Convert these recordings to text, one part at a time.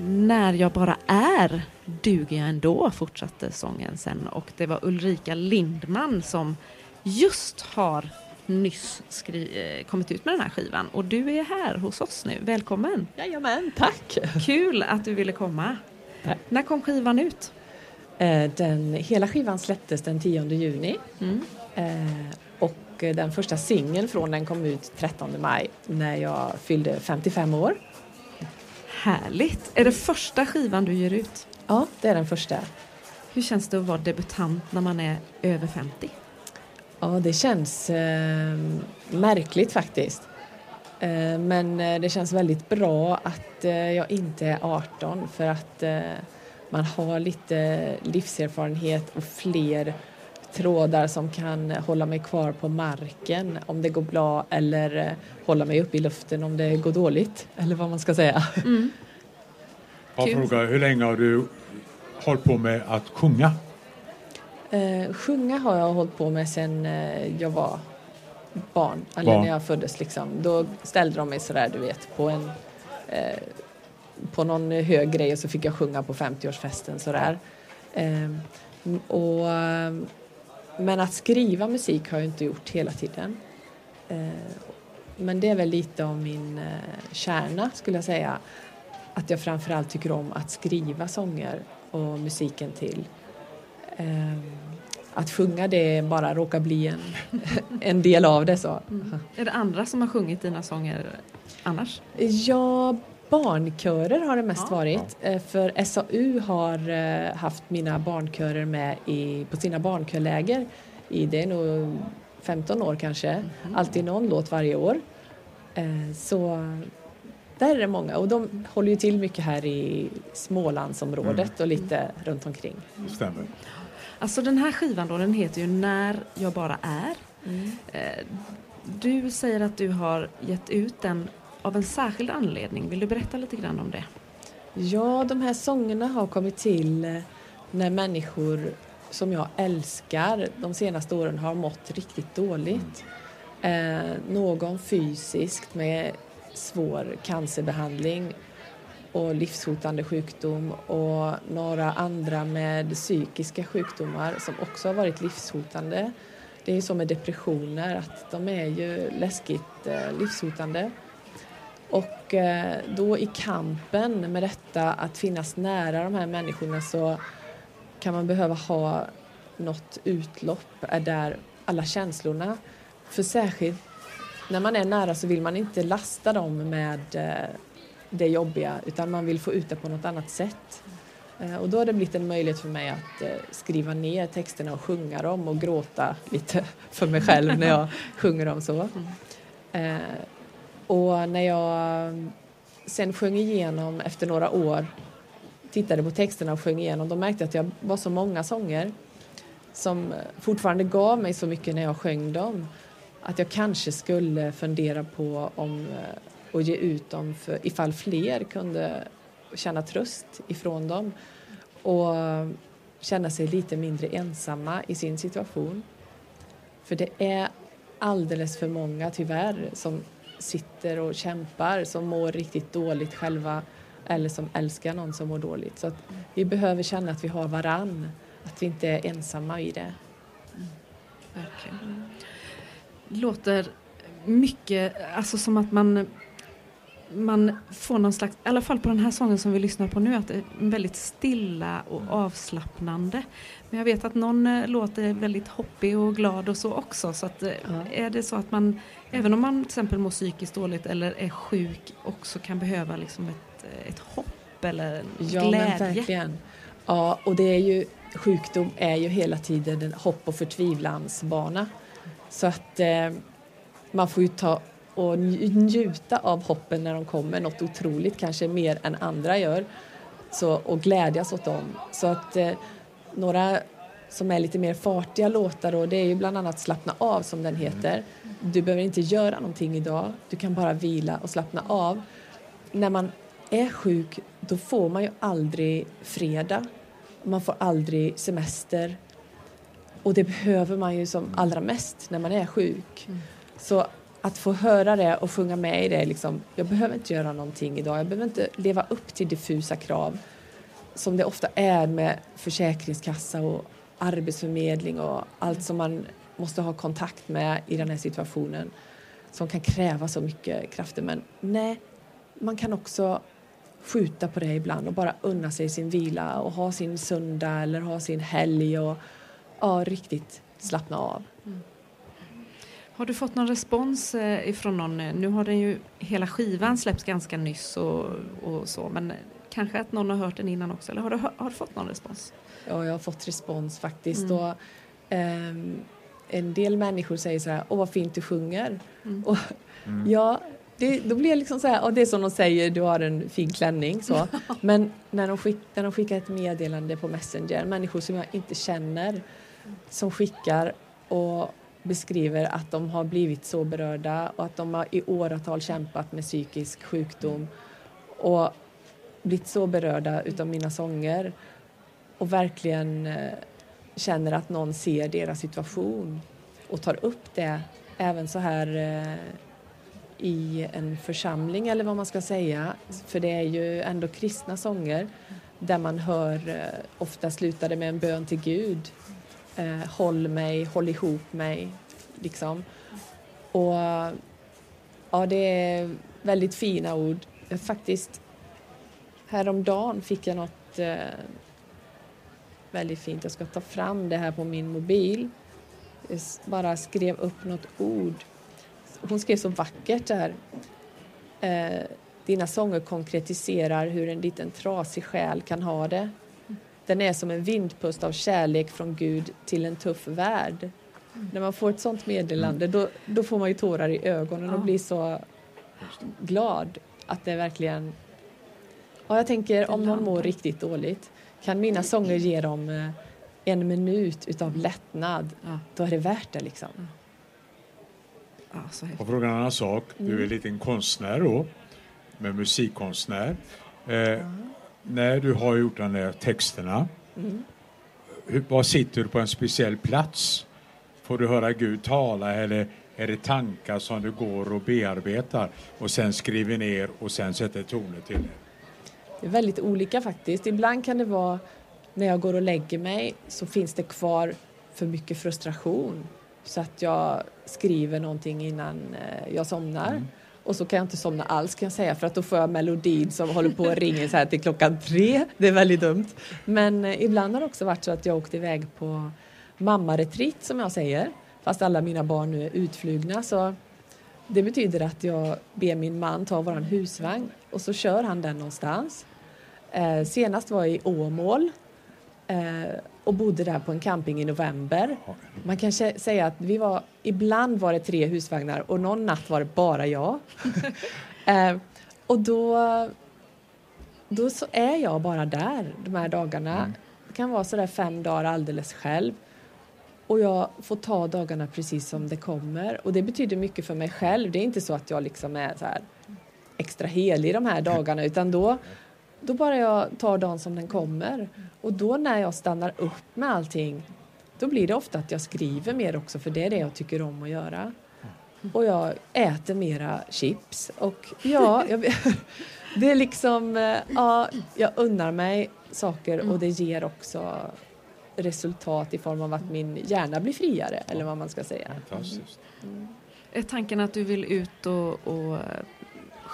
När jag bara är duger jag ändå, fortsatte sången sen. Och det var Ulrika Lindman som just har nyss skri- eh, kommit ut med den här skivan. Och du är här hos oss nu. Välkommen! Jajamän, tack! Kul att du ville komma. Tack. När kom skivan ut? Eh, Den, hela skivan släpptes den 10 juni Mm. eh, och den första singeln från den kom ut 13 maj när jag fyllde 55 år. Härligt! Är det första skivan du ger ut? Ja, det är den första. Hur känns det att vara debutant när man är över 50? Ja, det känns eh, märkligt faktiskt. Eh, men eh, det känns väldigt bra att eh, jag inte är 18 för att eh, man har lite livserfarenhet och fler trådar som kan hålla mig kvar på marken om det går bra eller eh, hålla mig uppe i luften om det går dåligt eller vad man ska säga. Jag Kul. frågar, hur länge har du hållit på med att sjunga? Eh, sjunga har jag hållit på med sen eh, jag var barn, eller Barn. när jag föddes liksom. Då ställde de mig sådär, du vet, på en eh, på någon hög grej och så fick jag sjunga på 50-årsfesten sådär. Eh, och, eh, men att skriva musik har jag inte gjort hela tiden. Eh, men det är väl lite av min eh, kärna skulle jag säga. Att jag framförallt tycker om att skriva sånger och musiken till. Eh, att sjunga det bara råkar bli en, en del av det. så. Är det andra som har sjungit dina sånger annars? Ja, barnkörer har det mest Ja. varit. Eh, För SAU har eh, haft mina barnkörer med i, på sina barnkörläger i det är nog 15 år kanske. Alltid någon låt varje år. Eh, Så där är det många och de håller ju till mycket här i Smålandsområdet och lite runt omkring. Det stämmer. Alltså den här skivan då, den heter ju När jag bara är. Eh, Du säger att du har gett ut den av en särskild anledning. Vill du berätta lite grann om det? Ja, de här sångerna har kommit till eh, när människor som jag älskar de senaste åren har mått riktigt dåligt. Eh, någon fysiskt med svår cancerbehandling och livshotande sjukdom och några andra med psykiska sjukdomar som också har varit livshotande. Det är ju så med depressioner att de är ju läskigt eh, livshotande. Och eh, då i kampen med detta att finnas nära de här människorna så kan man behöva ha något utlopp är där alla känslorna. För särskilt när man är nära så vill man inte lasta dem med eh, det jobbiga utan man vill få ut det på något annat sätt. Eh, och då har det blivit en möjlighet för mig att skriva ner texterna och sjunga dem och gråta lite för mig själv när jag sjunger dem så. Och när jag mm, sen sjöng igenom efter några år, tittade på texterna och sjöng igenom, då märkte jag att jag var så många sånger som fortfarande gav mig så mycket när jag sjöng dem att jag kanske skulle fundera på om eh, och ge ut dem för, ifall fler kunde känna tröst ifrån dem och känna sig lite mindre ensamma i sin situation. För det är alldeles för många tyvärr som sitter och kämpar, som mår riktigt dåligt själva eller som älskar någon som mår dåligt. Så att vi behöver känna att vi har varann, att vi inte är ensamma i det. Mm. Verkligen. Låter mycket, alltså som att man man får någon slags, i alla fall på den här sången som vi lyssnar på nu, att det är väldigt stilla och avslappnande. Men jag vet att någon eh, låt är väldigt hoppig och glad och så också. Så att, eh, Ja. är det så att man, även om man till exempel mår psykiskt dåligt eller är sjuk, också kan behöva liksom ett, eh, ett hopp eller Ja, glädje? men verkligen. Ja, och det är ju, sjukdom är ju hela tiden en hopp och förtvivlansbana. Så att eh, man får ju ta och nj- njuta av hoppen när de kommer, något otroligt, kanske mer än andra gör. Så, och glädjas åt dem. Så att eh, några som är lite mer fartiga låtar då, det är ju bland annat Slappna av som den heter. Du behöver inte göra någonting idag, du kan bara vila och slappna av. När man är sjuk, då får man ju aldrig fredag. Man får aldrig semester. Och det behöver man ju som allra mest när man är sjuk. Så att få höra det och sjunga med i det. Liksom, jag behöver inte göra någonting idag. Jag behöver inte leva upp till diffusa krav som det ofta är med försäkringskassa och arbetsförmedling och allt som man måste ha kontakt med i den här situationen som kan kräva så mycket krafter. Men nej, man kan också skjuta på det ibland och bara unna sig sin vila och ha sin söndag eller ha sin helg och ja, riktigt slappna av. Mm. Har du fått någon respons eh, ifrån någon? Nu har den ju hela skivan släppts ganska nyss och, och så men kanske att någon har hört den innan också eller har du, har du fått någon respons? Ja, jag har fått respons faktiskt. Mm. Och, um, en del människor säger så här, åh vad fint du sjunger. Mm. Och, mm. Ja, det, då blir det liksom så här, och det är som de säger, du har en fin klänning så. Men när de, skick, när de skickar ett meddelande på Messenger, människor som jag inte känner, som skickar och beskriver att de har blivit så berörda och att de har i åratal kämpat med psykisk sjukdom och blivit så berörda utav mina sånger och verkligen eh, känner att någon ser deras situation och tar upp det även så här eh, i en församling eller vad man ska säga. För det är ju ändå kristna sånger där man hör, eh, ofta slutar med en bön till Gud. Eh, håll mig, håll ihop mig, liksom. Och ja, det är väldigt fina ord. Faktiskt häromdagen fick jag något eh, väldigt fint. Jag ska ta fram det här på min mobil. Jag bara skrev upp något ord. Hon skrev så vackert där. Eh, dina sånger konkretiserar hur en liten trasig själ kan ha det. Den är som en vindpust av kärlek från Gud till en tuff värld. Mm. När man får ett sånt meddelande då, då får man ju tårar i ögonen och blir så glad att det verkligen... Ja, jag tänker om någon mår riktigt dåligt kan mina sånger ge dem eh, en minut utav lättnad, ja. då är det värt det liksom. Ja, och fråga en annan sak, du är mm. lite en konstnär då, med musikkonstnär. Eh, ja. När du har gjort de där texterna, mm. hur, var sitter du på en speciell plats? Får du höra Gud tala eller är det tankar som du går och bearbetar och sen skriver ner och sen sätter toner till det? Det är väldigt olika faktiskt. Ibland kan det vara när jag går och lägger mig så finns det kvar för mycket frustration så att jag skriver någonting innan eh, jag somnar. Mm. Och så kan jag inte somna alls kan jag säga för att då får jag melodin som håller på att ringa så här till klockan tre. Det är väldigt dumt. Men eh, ibland har det också varit så att jag åkt iväg på mammaretreat som jag säger. Fast alla mina barn nu är utflugna så det betyder att jag ber min man ta våran husvagn och så kör han den någonstans. Eh, senast var jag i Åmål och bodde där på en camping i november. Man kan säga att vi var, ibland var det tre husvagnar och någon natt var det bara jag. eh, och då, då så är jag bara där de här dagarna. Mm. Det kan vara så där fem dagar alldeles själv. Och jag får ta dagarna precis som det kommer. Och det betyder mycket för mig själv. Det är inte så att jag liksom är så här extra helig de här dagarna utan då då bara jag tar dagen som den kommer. Och då när jag stannar upp med allting då blir det ofta att jag skriver mer också för det är det jag tycker om att göra. Och jag äter mera chips och ja, jag, det är liksom, eh, ja, jag unnar mig saker och det ger också resultat i form av att min hjärna blir friare eller vad man ska säga. Fantastiskt. Mm. Är tanken att du vill ut och, och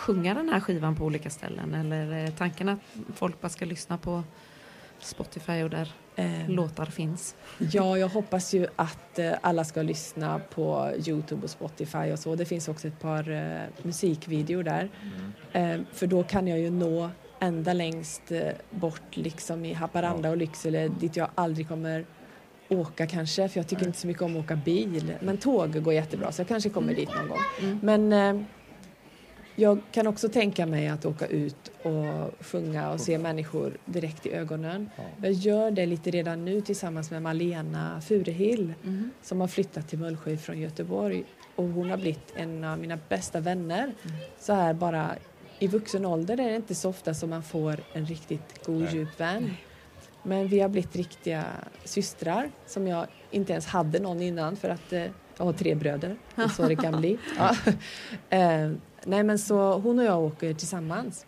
sjunga den här skivan på olika ställen eller är tanken att folk bara ska lyssna på Spotify och där eh, låtar finns? Ja, jag hoppas ju att eh, alla ska lyssna på Youtube och Spotify och så. Det finns också ett par eh, musikvideor där. Mm. Eh, för då kan jag ju nå ända längst eh, bort liksom i Haparanda och Lycksele dit jag aldrig kommer åka kanske för jag tycker inte så mycket om att åka bil. Men tåg går jättebra så jag kanske kommer dit någon gång. Mm. Men eh, jag kan också tänka mig att åka ut och sjunga och se människor direkt i ögonen. Jag gör det lite redan nu tillsammans med Malena Furehill mm. som har flyttat till Mullsjö från Göteborg och hon har blivit en av mina bästa vänner. Mm. Så här bara i vuxen ålder är det inte så ofta som man får en riktigt god djup vän. Men vi har blivit riktiga systrar som jag inte ens hade någon innan för att eh, Jag har tre bröder, så det kan bli. Ja. Nej men så hon och jag åker tillsammans.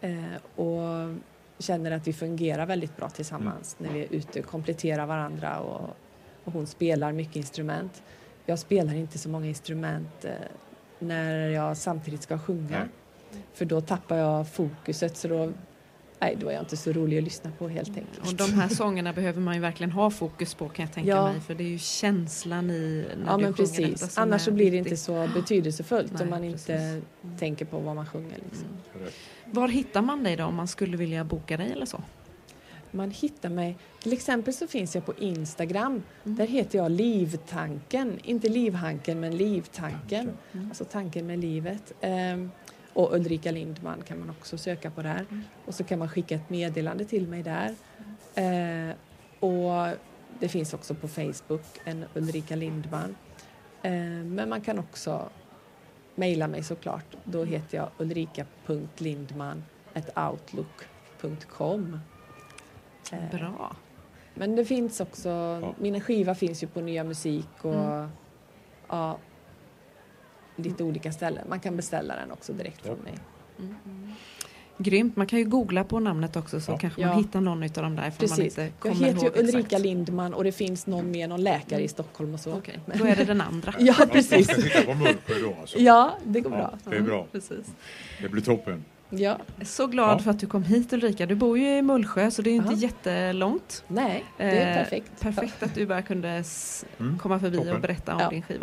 Eh, och känner att vi fungerar väldigt bra tillsammans mm. när vi är ute och kompletterar varandra och, och, hon spelar mycket instrument. Jag spelar inte så många instrument eh, när jag samtidigt ska sjunga. För då tappar jag fokuset så då nej, då är jag inte så rolig att lyssna på helt enkelt. Och de här sångerna behöver man ju verkligen ha fokus på kan jag tänka ja. mig för det är ju känslan i när ja, du men sjunger precis. detta Annars så blir det inte så betydelsefullt nej, om man inte mm. tänker på vad man sjunger. Liksom. Mm. Var hittar man dig då om man skulle vilja boka dig eller så? Man hittar mig, till exempel så finns jag på Instagram. Mm. Där heter jag Livtanken, inte Livhanken men Livtanken. Mm. Alltså tanken med livet. Um, och Ulrika Lindman kan man också söka på där. Mm. Och så kan man skicka ett meddelande till mig där. Eh, och det finns också på Facebook, en Ulrika Lindman. Eh, men man kan också mejla mig såklart. Då heter jag ulrika.lindman.outlook.com. Eh, Bra. Men det finns också, ja. min skiva finns ju på Nya Musik och mm. ja, lite olika ställen. Man kan beställa den också direkt från mig. Mm. Grymt, man kan ju googla på namnet också så ja. kanske man ja. hittar någon av dem där. Precis. Man inte jag heter ju Ulrika exakt. Lindman och det finns någon mer, någon läkare i Stockholm och så. Okay. Då är det den andra. ja, precis. Man ska titta på Mullsjö då alltså. Ja, det går bra. Det är bra. Precis. Det blir toppen. Ja. Så glad ja. för att du kom hit Ulrika. Du bor ju i Mullsjö så det är inte Aha. jättelångt. Nej, det är eh, perfekt. Perfekt att du bara kunde mm. komma förbi Toppen. och berätta om ja. din skiva.